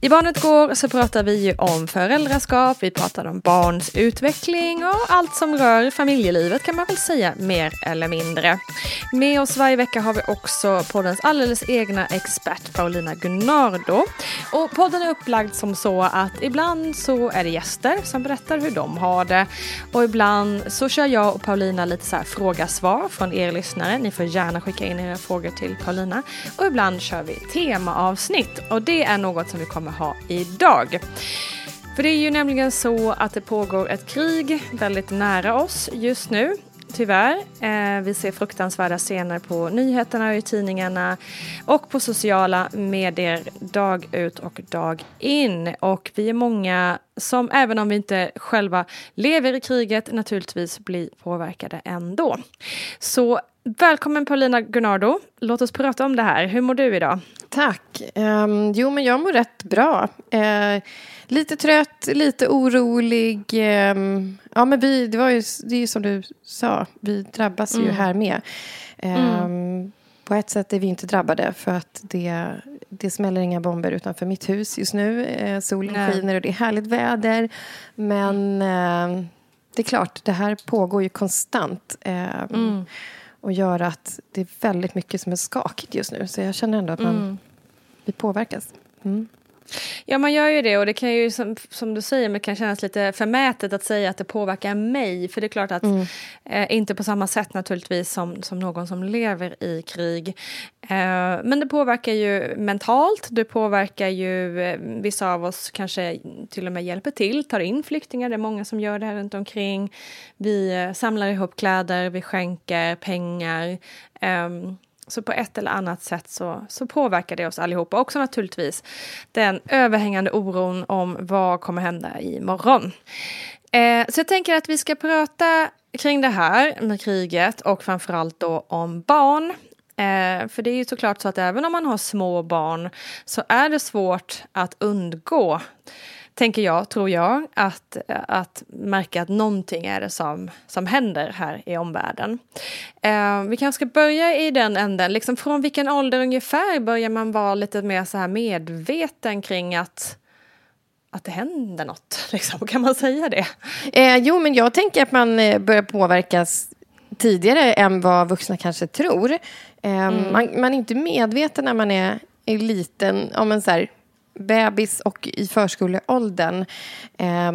I Barnet Går så pratar vi ju om föräldraskap, vi pratar om barns utveckling och allt som rör familjelivet kan man väl säga mer eller mindre. Med oss varje vecka har vi också poddens alldeles egna expert Paulina Gunnardo. Och podden är upplagd som så att ibland så är det gäster som berättar hur de har det och ibland så kör jag och Paulina lite så här fråga-svar från er lyssnare. Ni får gärna skicka in era frågor till Paulina. Och ibland kör vi temaavsnitt och det är något som vi kommer ha idag. För det är ju nämligen så att det pågår ett krig väldigt nära oss just nu. Tyvärr. Eh, vi ser fruktansvärda scener på nyheterna och i tidningarna och på sociala medier dag ut och dag in. Och vi är många som, även om vi inte själva lever i kriget, naturligtvis blir påverkade ändå. Så välkommen Paulina Gunnardo. Låt oss prata om det här. Hur mår du idag? Tack. Um, jo, men jag mår rätt bra. Uh, lite trött, lite orolig. Um, ja, men vi, det, var ju, det är ju som du sa, vi drabbas Mm. ju här med. Um, På ett sätt är vi inte drabbade för att det, det smäller inga bomber utanför mitt hus just nu. Uh, solen Nej. skiner och det är härligt väder. Men uh, det är klart, det här pågår ju konstant. Um, och gör att det är väldigt mycket som är skakigt just nu. Så jag känner ändå att man, vi påverkas. Mm. Ja, man gör ju det och det kan ju som, som du säger, men kan kännas lite förmätet att säga att det påverkar mig. För det är klart att eh, inte på samma sätt naturligtvis som, som någon som lever i krig. Eh, men det påverkar ju mentalt, det påverkar ju eh, vissa av oss kanske till och med hjälper till, tar in flyktingar, det är många som gör det här runt omkring. Vi eh, samlar ihop kläder, vi skänker pengar. Ehm, så på ett eller annat sätt så, så påverkar det oss allihopa. Också naturligtvis den överhängande oron om vad kommer hända imorgon. Eh, så jag tänker att vi ska prata kring det här med kriget och framförallt då om barn. Eh, för det är ju såklart så att även om man har små barn så är det svårt att undgå tänker jag, tror jag, att, att märka att någonting är det som, som händer här i omvärlden. Eh, vi kanske ska börja i den änden, liksom från vilken ålder ungefär börjar man vara lite mer så här medveten kring att att det händer något, liksom. kan man säga det? Eh, jo, men jag tänker att man eh, börjar påverkas tidigare än vad vuxna kanske tror. Eh, mm. man, man, är inte medveten när man är, är liten, om en så här, bebis och i förskoleåldern. Eh,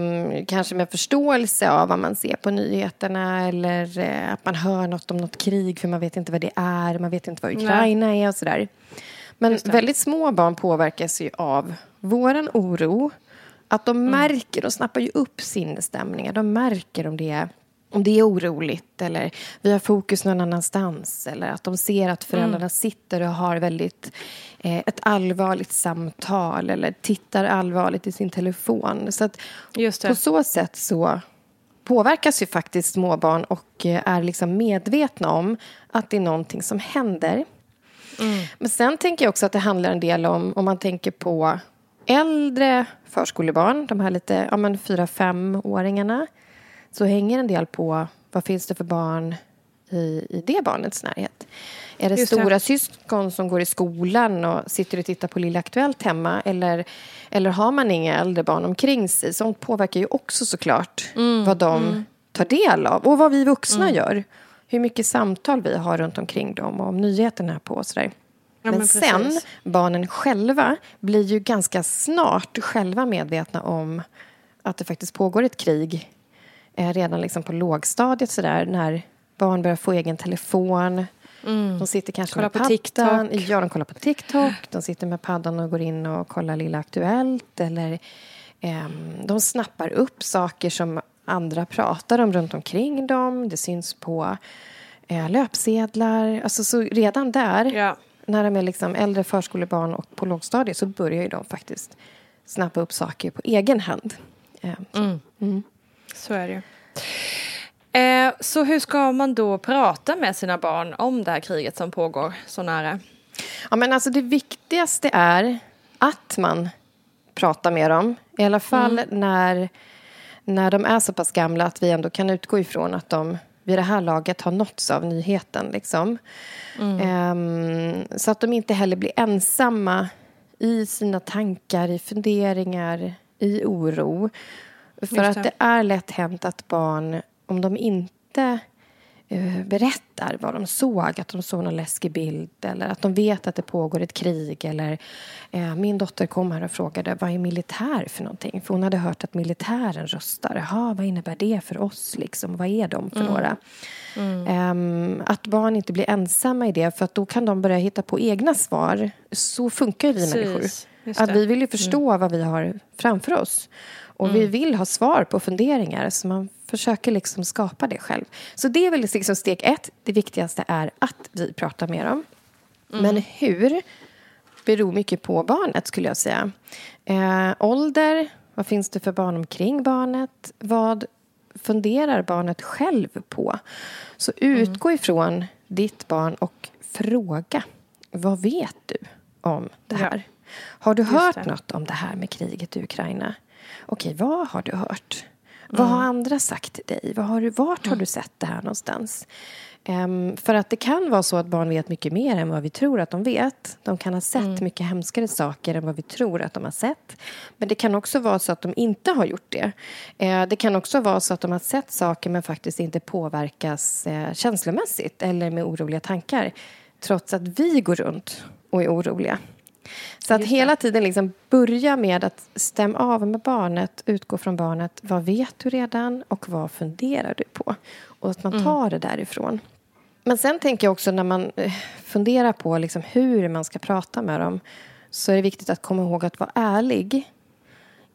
kanske med förståelse av vad man ser på nyheterna eller eh, att man hör något om något krig för man vet inte vad det är, man vet inte vad Ukraina Nej. är och sådär. Men väldigt små barn påverkas ju av våran oro. Att de mm. märker, de snappar ju upp sinnesstämningar. De märker om det är om det är oroligt eller vi har fokus någon annanstans eller att de ser att föräldrarna mm. sitter och har väldigt eh, ett allvarligt samtal eller tittar allvarligt i sin telefon. Så att på så sätt så påverkas ju faktiskt småbarn och eh, är liksom medvetna om att det är någonting som händer. Mm. Men sen tänker jag också att det handlar en del om, om man tänker på äldre förskolebarn, de här lite, ja men fyra, femåringarna så hänger en del på vad finns det för barn i, i det barnets närhet. Är det Just stora det. syskon som går i skolan och sitter och tittar på Lilla Aktuellt hemma eller, eller har man inga äldre barn omkring sig? Sånt påverkar ju också såklart mm, vad de mm. tar del av och vad vi vuxna mm. gör. Hur mycket samtal vi har runt omkring dem och om nyheterna på och sådär. Ja, men, men sen, barnen själva blir ju ganska snart själva medvetna om att det faktiskt pågår ett krig redan liksom på lågstadiet sådär när barn börjar få egen telefon. Mm. De sitter kanske kollar med paddan. TikTok. Ja, de kollar på TikTok. De sitter med paddan och går in och kollar Lilla Aktuellt. Eller eh, de snappar upp saker som andra pratar om runt omkring dem. Det syns på eh, löpsedlar. Alltså, så redan där, ja. när de är liksom äldre förskolebarn och på lågstadiet så börjar de faktiskt snappa upp saker på egen hand. Eh, mm. Mm. Så är det ju. Eh, så hur ska man då prata med sina barn om det här kriget som pågår så nära? Ja, men alltså det viktigaste är att man pratar med dem. I alla fall mm. när, när de är så pass gamla att vi ändå kan utgå ifrån att de vid det här laget har nåtts av nyheten. Liksom. Mm. Eh, så att de inte heller blir ensamma i sina tankar, i funderingar, i oro. För att det är lätt hänt att barn, om de inte uh, berättar vad de såg, att de såg någon läskig bild eller att de vet att det pågår ett krig eller uh, min dotter kom här och frågade vad är militär för någonting? För hon hade hört att militären röstar. Jaha, vad innebär det för oss liksom? Vad är de för mm. några? Mm. Um, att barn inte blir ensamma i det för att då kan de börja hitta på egna svar. Så funkar ju vi Precis. människor. Att vi vill ju förstå mm. vad vi har framför oss. Och mm. vi vill ha svar på funderingar, så man försöker liksom skapa det själv. Så det är väl liksom steg ett. Det viktigaste är att vi pratar med dem. Mm. Men hur beror mycket på barnet, skulle jag säga. Eh, ålder, vad finns det för barn omkring barnet? Vad funderar barnet själv på? Så utgå mm. ifrån ditt barn och fråga. Vad vet du om det här? Ja. Har du hört något om det här med kriget i Ukraina? Okej, vad har du hört? Vad har mm. andra sagt till dig? Vad har du, vart har du sett det här någonstans? Um, för att det kan vara så att barn vet mycket mer än vad vi tror att de vet. De kan ha sett mm. mycket hemskare saker än vad vi tror att de har sett. Men det kan också vara så att de inte har gjort det. Uh, det kan också vara så att de har sett saker men faktiskt inte påverkas uh, känslomässigt eller med oroliga tankar. Trots att vi går runt och är oroliga. Så att hela tiden liksom börja med att stämma av med barnet, utgå från barnet. Vad vet du redan och vad funderar du på? Och att man mm. tar mm. det därifrån. Men sen tänker jag också när man eh, funderar på liksom hur man ska prata med dem så är det viktigt att komma ihåg att vara ärlig.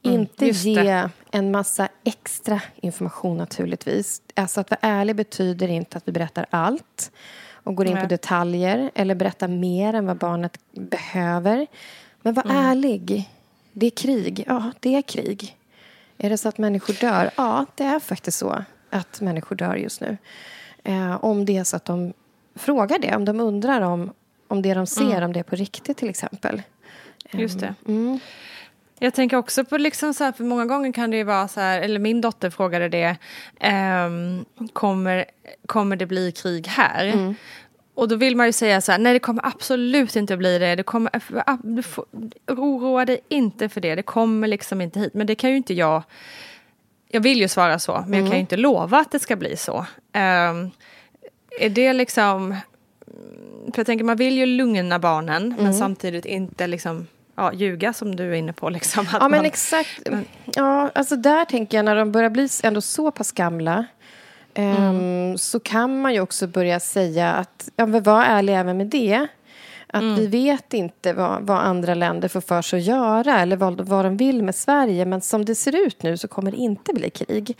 Mm, inte ge en massa extra information naturligtvis. Alltså att vara ärlig betyder inte att vi berättar allt och går in på detaljer eller berättar mer än vad barnet behöver. Men var mm. ärlig. Det är krig. Ja, det är krig. Är det så att människor dör? Ja, det är faktiskt så. att människor dör just nu. Eh, om det är så att de frågar det, om de undrar om, om det de ser, om det är på riktigt till exempel. Just det. Mm. Jag tänker också på, liksom så här, för många gånger kan det ju vara så här, eller min dotter frågade det, ehm, kommer, kommer det bli krig här? Och då vill man ju säga så här, nej det kommer absolut inte bli det, det kommer, du får, oroa dig inte för det, det kommer liksom inte hit. Men det kan ju inte jag, jag vill ju svara så, men jag kan ju inte lova att det ska bli så. Ehm, är det liksom, för jag tänker man vill ju lugna barnen, men samtidigt inte liksom ja, ljuga som du är inne på. Liksom, Ja, men man, exakt. Ja, alltså där tänker jag när de börjar bli ändå så pass gamla ehm, så kan man ju också börja säga att, ja, men var ärlig även med det. Att vi vet inte vad, vad andra länder får för sig att göra eller vad, vad de vill med Sverige. Men som det ser ut nu så kommer det inte bli krig.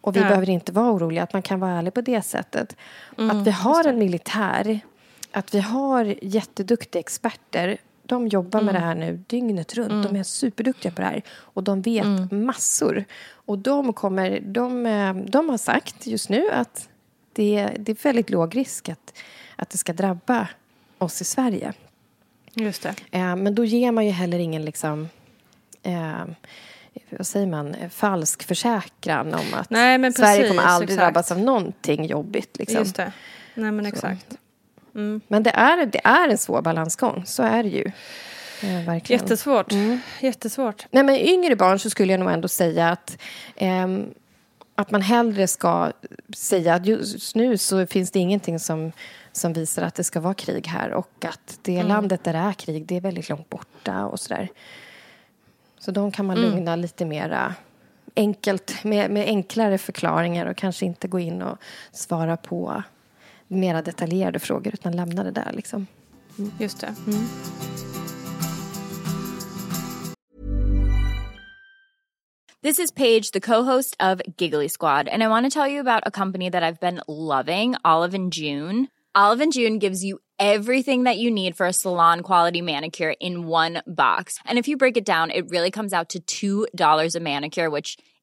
Och vi Nej. behöver inte vara oroliga, att man kan vara ärlig på det sättet. att vi har en militär, att vi har jätteduktiga experter. De jobbar med det här nu dygnet runt. De är superduktiga på det här. Och de vet massor. Och de, kommer, de, eh, de har sagt just nu att det, det är väldigt låg risk att, att det ska drabba oss i Sverige. Just det. Eh, men då ger man ju heller ingen liksom... Eh, vad säger man? Falsk försäkran om att Nej, Sverige precis, kommer aldrig exakt. drabbas av någonting jobbigt. Liksom. Just det. Nej men exakt. Men det är, det är en svår balansgång, så är det ju. Eh, verkligen. Jättesvårt. Jättesvårt. Nej, men yngre barn så skulle jag nog ändå säga att, ehm, att man hellre ska säga att just nu så finns det ingenting som, som visar att det ska vara krig här och att det landet där det är krig, det är väldigt långt borta och sådär. Så de kan man lugna lite mera enkelt, med, med enklare förklaringar och kanske inte gå in och svara på mera detaljerade frågor utan lämna det där liksom. Mm. Just det. Mm. This is Paige, the co-host of Giggly Squad, and I want to tell you about a company that I've been loving, Olive and June. Olive and June gives you everything that you need for a salon quality manicure in one box. And if you break it down, it really comes out to $2 a manicure, which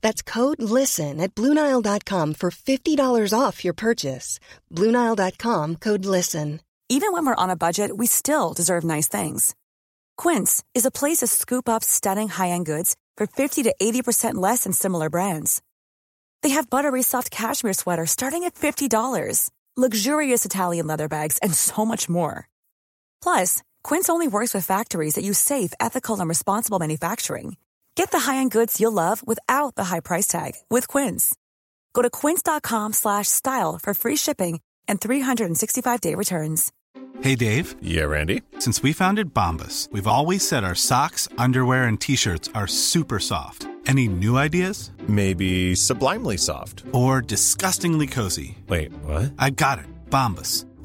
That's code LISTEN at Bluenile.com for $50 off your purchase. Bluenile.com code LISTEN. Even when we're on a budget, we still deserve nice things. Quince is a place to scoop up stunning high-end goods for 50 to 80% less than similar brands. They have buttery soft cashmere sweaters starting at $50, luxurious Italian leather bags, and so much more. Plus, Quince only works with factories that use safe, ethical, and responsible manufacturing. Get the high-end goods you'll love without the high price tag with Quince. Go to quince.com slash style for free shipping and 365-day returns. Hey Dave, Yeah, Randy. since we founded Bombus, we've always said our socks, underwear, and t-shirts are super soft. Any new ideas? Maybe sublimely soft. Or disgustingly cozy? Wait, what? I got it. Bombus.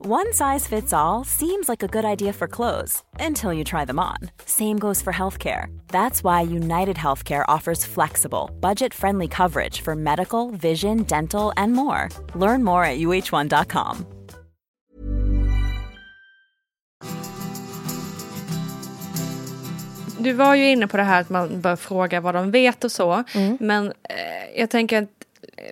One size fits all seems like a good idea for clothes until you try them on. Same goes for healthcare. That's why United Healthcare offers flexible, budget friendly coverage for medical, vision, dental, and more. Learn more at uh1.com. Du var ju inne på det här att man bör fråga vad de vet och så. Men eh, jag tänker att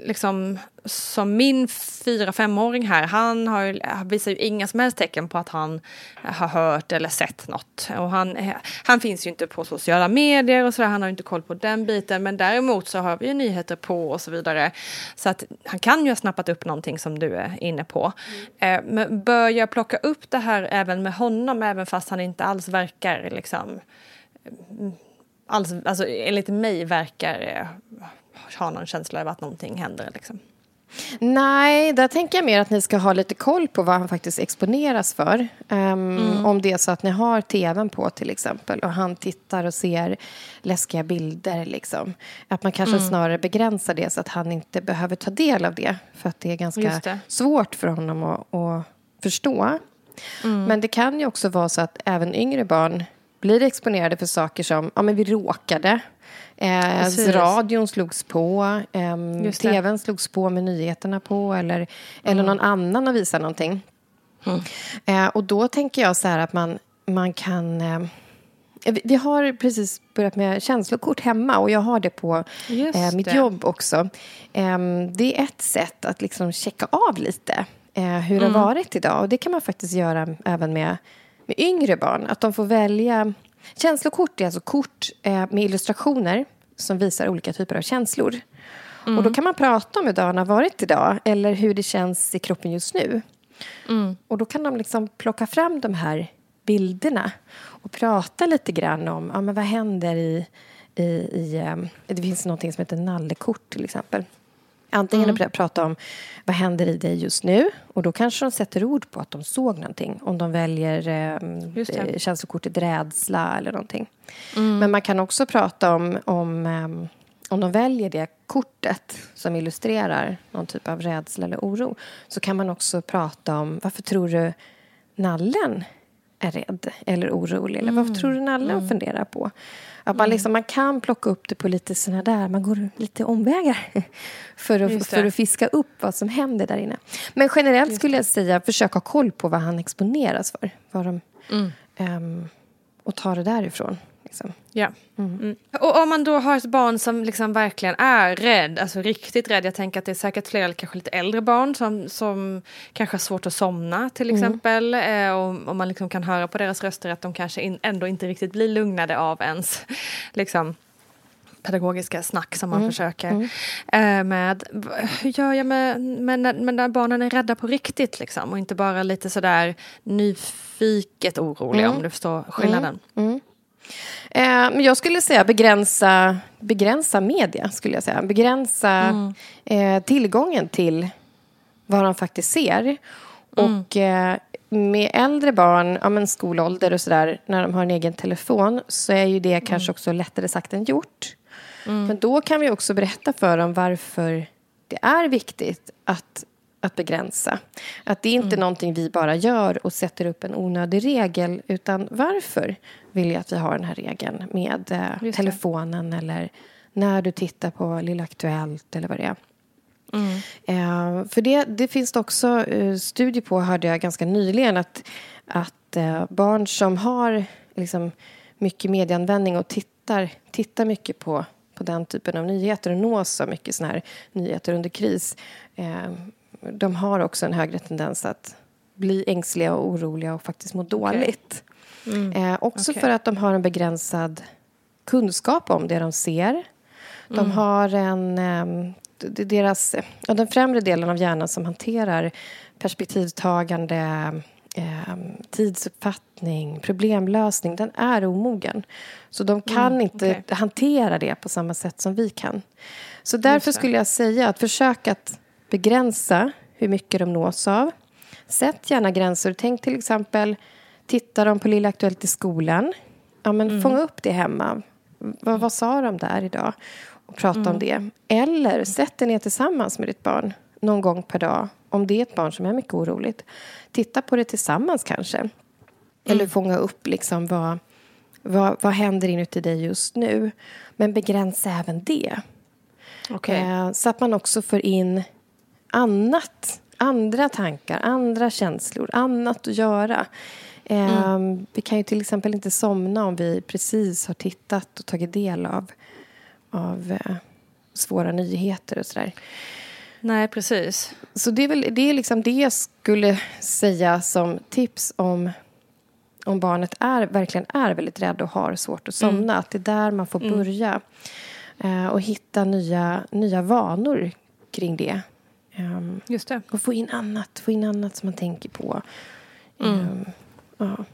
liksom som min fyra femåring här, han har, visar ju inga som helst tecken på att han har hört eller sett något. Och han, han finns ju inte på sociala medier och sådär, han har inte koll på den biten. Men däremot så har vi ju nyheter på och så vidare. Så att han kan ju ha snappat upp någonting som du är inne på. Mm. Men bör jag plocka upp det här även med honom, även fast han inte alls verkar liksom mm, alls, alltså enligt mig verkar eh, ha någon känsla av att någonting händer. Liksom. Nej, där tänker jag mer att ni ska ha lite koll på vad han faktiskt exponeras för. Um, mm. Om det är så att ni har tvn på till exempel och han tittar och ser läskiga bilder. Liksom. Att man kanske mm. snarare begränsar det så att han inte behöver ta del av det. För att det är ganska det. svårt för honom att, att förstå. Mm. Men det kan ju också vara så att även yngre barn blir exponerade för saker som, ja men vi råkade. Eh, radion slogs på, eh, tvn slogs på med nyheterna på eller, mm. eller någon annan har visat någonting. Mm. Eh, och då tänker jag så här att man, man kan... Eh, vi har precis börjat med känslokort hemma och jag har det på eh, mitt det. jobb också. Ehm, det är ett sätt att liksom checka av lite eh, hur det har mm. varit idag. Och det kan man faktiskt göra även med med yngre barn att de får välja... Känslokort är alltså kort eh, med illustrationer som visar olika typer av känslor. Mm. Och Då kan man prata om hur dagen har varit idag eller hur det känns i kroppen just nu. Mm. Och Då kan de liksom plocka fram de här bilderna och prata lite grann om ja, men vad händer i... i, i um, det finns något som heter nallekort, till exempel. Antingen mm. att prata om vad händer i dig just nu och då kanske de sätter ord på att de såg någonting. Om de väljer eh, känslokortet rädsla eller någonting. Mm. Men man kan också prata om, om, eh, om de väljer det kortet som illustrerar någon typ av rädsla eller oro. Så kan man också prata om varför tror du nallen är rädd eller orolig? Eller varför mm. tror du nallen mm. funderar på? Att man, mm. liksom, man kan plocka upp det på lite såna där, man går lite omvägar för att, för att fiska upp vad som händer där inne. Men generellt skulle jag säga, försök ha koll på vad han exponeras för. Vad de, mm. um, och ta det därifrån. Liksom. Ja. Mm. Mm. Och om man då har ett barn som liksom verkligen är rädd, alltså riktigt rädd. Jag tänker att det är säkert fler, kanske lite äldre barn som, som kanske har svårt att somna till mm. exempel. Mm. och, och, man liksom kan höra på deras röster att de kanske in, ändå inte riktigt blir lugnade av ens liksom, pedagogiska snack som man mm. försöker mm. Eh, med. Hur gör jag med, med, med när barnen är rädda på riktigt liksom och inte bara lite sådär nyfiket oroliga om du förstår skillnaden? Eh, men jag skulle säga begränsa, begränsa media. Skulle jag säga. Begränsa mm. eh, tillgången till vad de faktiskt ser. Mm. Och eh, med äldre barn, ja, men skolålder och sådär, när de har en egen telefon så är ju det mm. kanske också lättare sagt än gjort. Mm. Men då kan vi också berätta för dem varför det är viktigt att att begränsa. Att det är inte mm. någonting vi bara gör och sätter upp en onödig regel utan varför vill jag att vi har den här regeln med eh, telefonen eller när du tittar på Lilla Aktuellt eller vad det är. Mm. Eh, för det, det finns det också eh, studier på, hörde jag ganska nyligen att, att eh, barn som har liksom, mycket medieanvändning och tittar, tittar mycket på, på den typen av nyheter och nås av mycket såna här nyheter under kris eh, de har också en högre tendens att bli ängsliga och oroliga och faktiskt må dåligt. Okay. Mm. Eh, också okay. för att de har en begränsad kunskap om det de ser. De mm. har en... Eh, deras, ja, den främre delen av hjärnan som hanterar perspektivtagande eh, tidsuppfattning, problemlösning, den är omogen. Så de kan mm, inte okay. hantera det på samma sätt som vi kan. Så därför skulle jag säga att försök att begränsa hur mycket de nås av. Sätt gärna gränser. Tänk till exempel, tittar de på Lilla Aktuellt i skolan? Ja, men mm. Fånga upp det hemma. Vad, vad sa de där idag? Och prata mm. om det. Eller sätt dig ner tillsammans med ditt barn någon gång per dag. Om det är ett barn som är mycket oroligt. Titta på det tillsammans kanske. Mm. Eller fånga upp liksom vad, vad, vad händer inuti dig just nu. Men begränsa även det. Okay. Eh, så att man också får in annat, andra tankar, andra känslor, annat att göra. Mm. Um, vi kan ju till exempel inte somna om vi precis har tittat och tagit del av, av uh, svåra nyheter och sådär. Nej, precis. Så det är väl det, är liksom det jag skulle säga som tips om om barnet är, verkligen är väldigt rädd och har svårt att somna. Mm. Att det är där man får börja. Eh, och hitta nya, nya vanor kring det. Um, Just det. Och få in annat, få in annat som man tänker på. Mm. Um, ja.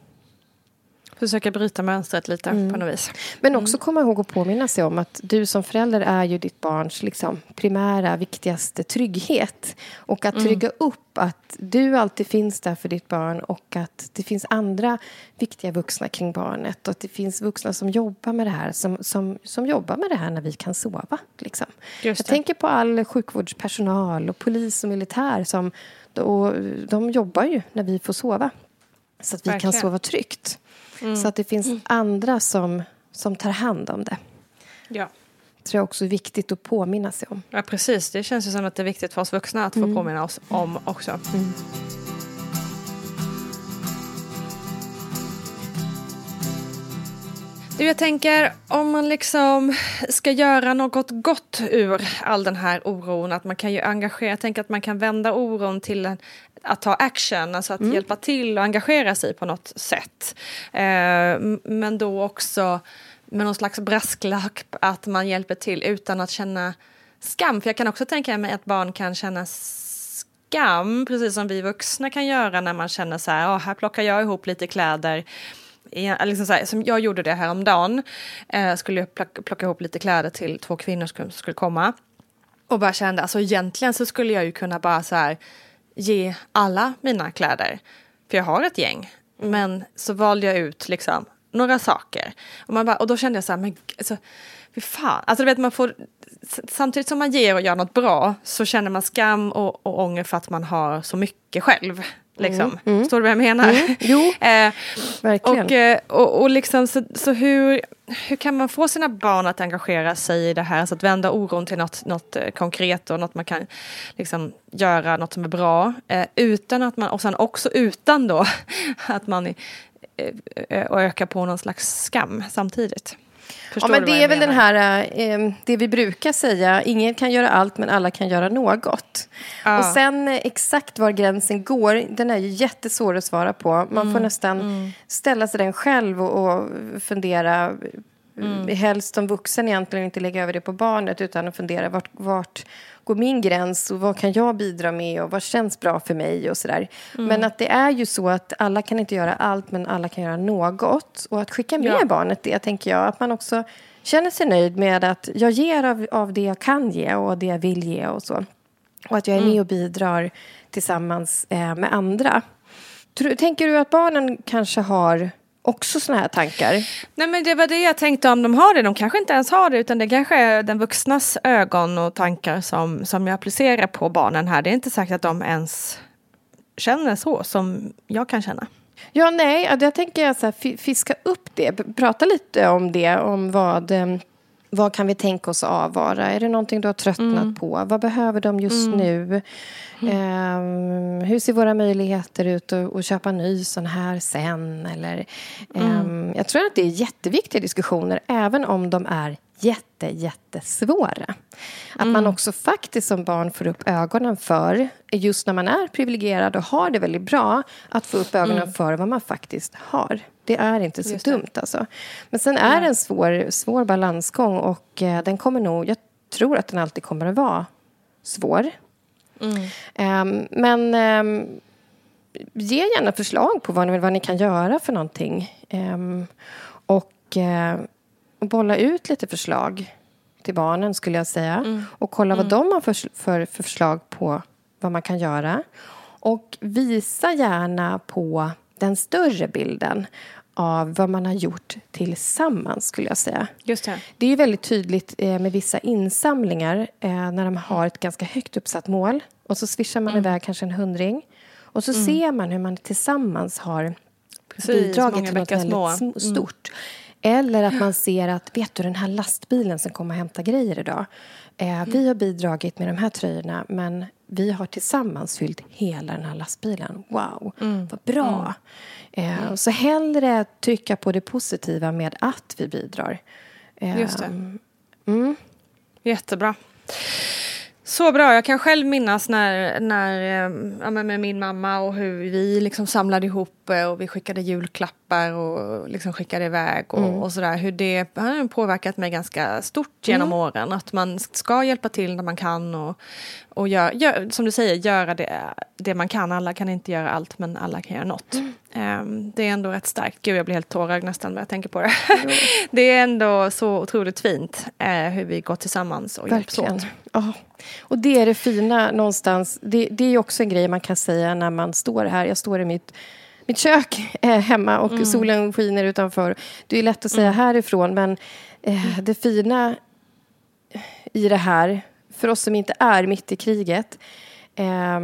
Försöka bryta mönstret lite mm. på något vis. Men också mm. komma ihåg att påminna sig om att du som förälder är ju ditt barns liksom, primära, viktigaste trygghet. Och att mm. trygga upp att du alltid finns där för ditt barn och att det finns andra viktiga vuxna kring barnet och att det finns vuxna som jobbar med det här, som, som, som jobbar med det här när vi kan sova. Liksom. Jag tänker på all sjukvårdspersonal och polis och militär som och de jobbar ju när vi får sova så att vi Verkligen. kan sova tryggt. Mm. Så att det finns mm. andra som, som tar hand om det. Ja. Det tror jag också är viktigt att påminna sig om. Ja, precis. Det känns ju som att det är viktigt för oss vuxna att få mm. påminna oss om också. Mm. Du, jag tänker om man liksom ska göra något gott ur all den här oron, att man kan ju engagera, jag tänker att man kan vända oron till en, att ta action, alltså att mm. hjälpa till och engagera sig på något sätt. Eh, men då också med någon slags brasklapp att man hjälper till utan att känna skam. För jag kan också tänka mig att barn kan känna skam, precis som vi vuxna kan göra när man känner så här, oh, här plockar jag ihop lite kläder liksom så här, som jag gjorde det häromdagen. Eh, skulle jag plocka, plocka ihop lite kläder till två kvinnor som skulle komma. Och bara kände, alltså egentligen så skulle jag ju kunna bara så här ge alla mina kläder. För jag har ett gäng. Men så valde jag ut liksom några saker. Och, man bara, och då kände jag så här, men alltså, fy fan. Alltså du vet man får, samtidigt som man ger och gör något bra så känner man skam och, och ånger för att man har så mycket själv. Liksom. Mm, mm. Förstår du vad jag menar? Mm, jo, eh, verkligen. Och, eh, och, och liksom, så, så hur, hur kan man få sina barn att engagera sig i det här? Så att vända oron till något, något eh, konkret och något man kan liksom, göra, något som är bra. Eh, utan att man, och sen också utan då att man eh, eh, och öka på någon slags skam samtidigt. Förstår ja, men det är väl den här, eh, det vi brukar säga, ingen kan göra allt men alla kan göra något. Ja. Och sen eh, exakt var gränsen går, den är ju jättesvår att svara på. Man mm. får nästan mm. ställa sig den själv och, och fundera Mm. Helst som vuxen egentligen inte lägga över det på barnet utan att fundera vart, vart går min gräns och vad kan jag bidra med och vad känns bra för mig och sådär. Mm. Men att det är ju så att alla kan inte göra allt men alla kan göra något. Och att skicka med ja. barnet det tänker jag, att man också känner sig nöjd med att jag ger av, av det jag kan ge och det jag vill ge och så. Och att jag är mm. med och bidrar tillsammans eh, med andra. Tänker du att barnen kanske har också såna här tankar? Nej men det var det jag tänkte om de har det. De kanske inte ens har det utan det kanske är den vuxnas ögon och tankar som, som jag applicerar på barnen här. Det är inte säkert att de ens känner så som jag kan känna. Ja, nej, jag tänker jag så här, fiska upp det. Prata lite om det, om vad eh, vad kan vi tänka oss avvara? Är det någonting du har tröttnat mm. på? Vad behöver de just mm. nu? Um, hur ser våra möjligheter ut att, att köpa ny sån här sen? Eller, um, jag tror att det är jätteviktiga diskussioner, även om de är jätte, jättesvåra. Att mm. man också faktiskt som barn får upp ögonen för, just när man är privilegierad och har det väldigt bra, att få upp ögonen mm. för vad man faktiskt har. Det är inte så dumt alltså. Men sen är det en svår, svår balansgång och eh, den kommer nog, jag tror att den alltid kommer att vara svår. Mm. Um, men um, ge gärna förslag på vad ni, vad ni kan göra för någonting. Um, och uh, bolla ut lite förslag till barnen skulle jag säga. Mm. Och kolla vad mm. de har för, för, för förslag på vad man kan göra. Och visa gärna på den större bilden av vad man har gjort tillsammans, skulle jag säga. Just det. det är väldigt tydligt eh, med vissa insamlingar eh, när de har ett ganska högt uppsatt mål och så swishar man mm. iväg kanske en hundring och så mm. ser man hur man tillsammans har Precis, bidragit till något väldigt mm. stort. Eller att man ser att, vet du den här lastbilen som kommer och hämtar grejer idag. Eh, vi har bidragit med de här tröjorna men vi har tillsammans fyllt hela den här lastbilen. Wow, mm. vad bra! Mm. Eh, så hellre trycka på det positiva med att vi bidrar. Eh, Just det. Mm. Jättebra. Så bra. Jag kan själv minnas när, när eh, ja, med min mamma och hur vi liksom samlade ihop eh, och vi skickade julklappar och liksom skickade iväg och, mm. och sådär. Hur det har påverkat mig ganska stort genom mm. åren. Att man ska hjälpa till när man kan och, och gör, gör, som du säger, göra det, det man kan. Alla kan inte göra allt men alla kan göra något. Mm. Um, det är ändå rätt starkt. Gud, jag blir helt tårögd nästan när jag tänker på det. det är ändå så otroligt fint uh, hur vi går tillsammans och Verkligen. hjälps åt. Oh. Och det är det fina någonstans. Det, det är också en grej man kan säga när man står här. Jag står i mitt mitt kök eh, hemma och mm. solen skiner utanför. Det är lätt att säga mm. härifrån men eh, det fina i det här, för oss som inte är mitt i kriget eh,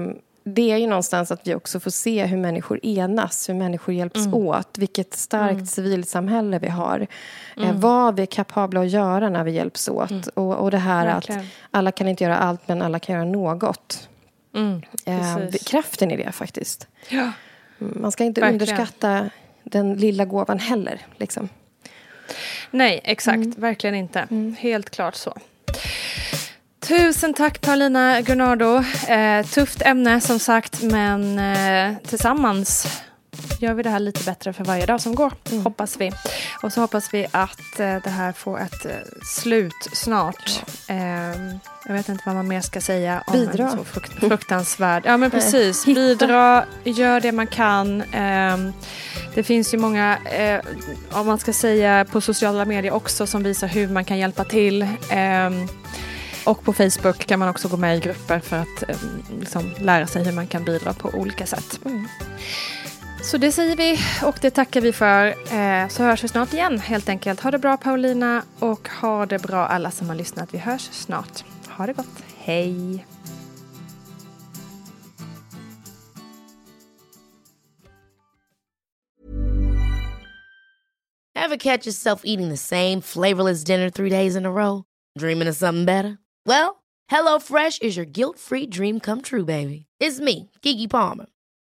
det är ju någonstans att vi också får se hur människor enas, hur människor hjälps mm. åt. Vilket starkt mm. civilsamhälle vi har. Eh, mm. Eh, vad vi är kapabla att göra när vi hjälps åt. Mm. Och, och det här Verkligen. att alla kan inte göra allt, men alla kan göra något. Mm, eh, kraften i det, faktiskt. Ja. Mm, man ska inte Verkligen. underskatta den lilla gåvan heller. Liksom. Nej, exakt. Verkligen inte. Helt klart så. Tusen tack Paulina Gurnardo. Eh, tufft ämne som sagt men eh, tillsammans gör vi det här lite bättre för varje dag som går. Mm. Hoppas vi. Och så hoppas vi att eh, det här får ett eh, slut snart. Ehm, jag vet inte vad man mer ska säga om Bidra. en så frukt, fruktansvärd... Ja men precis. Bidra, gör det man kan. Ehm, det finns ju många, eh, om man ska säga på sociala medier också, som visar hur man kan hjälpa till. Ehm, och på Facebook kan man också gå med i grupper för att eh, liksom, lära sig hur man kan bidra på olika sätt. Mm. Så det säger vi och det tackar vi för. Eh, så hörs vi snart igen helt enkelt. Ha det bra Paulina och ha det bra alla som har lyssnat. Vi hörs snart. Ha det gott. Hej! Have catch yourself eating the same flavorless dinner three days in a row? Dreaming of something better? Well, Hello Fresh is your guilt-free dream come true, baby. It's me, Gigi Palmer.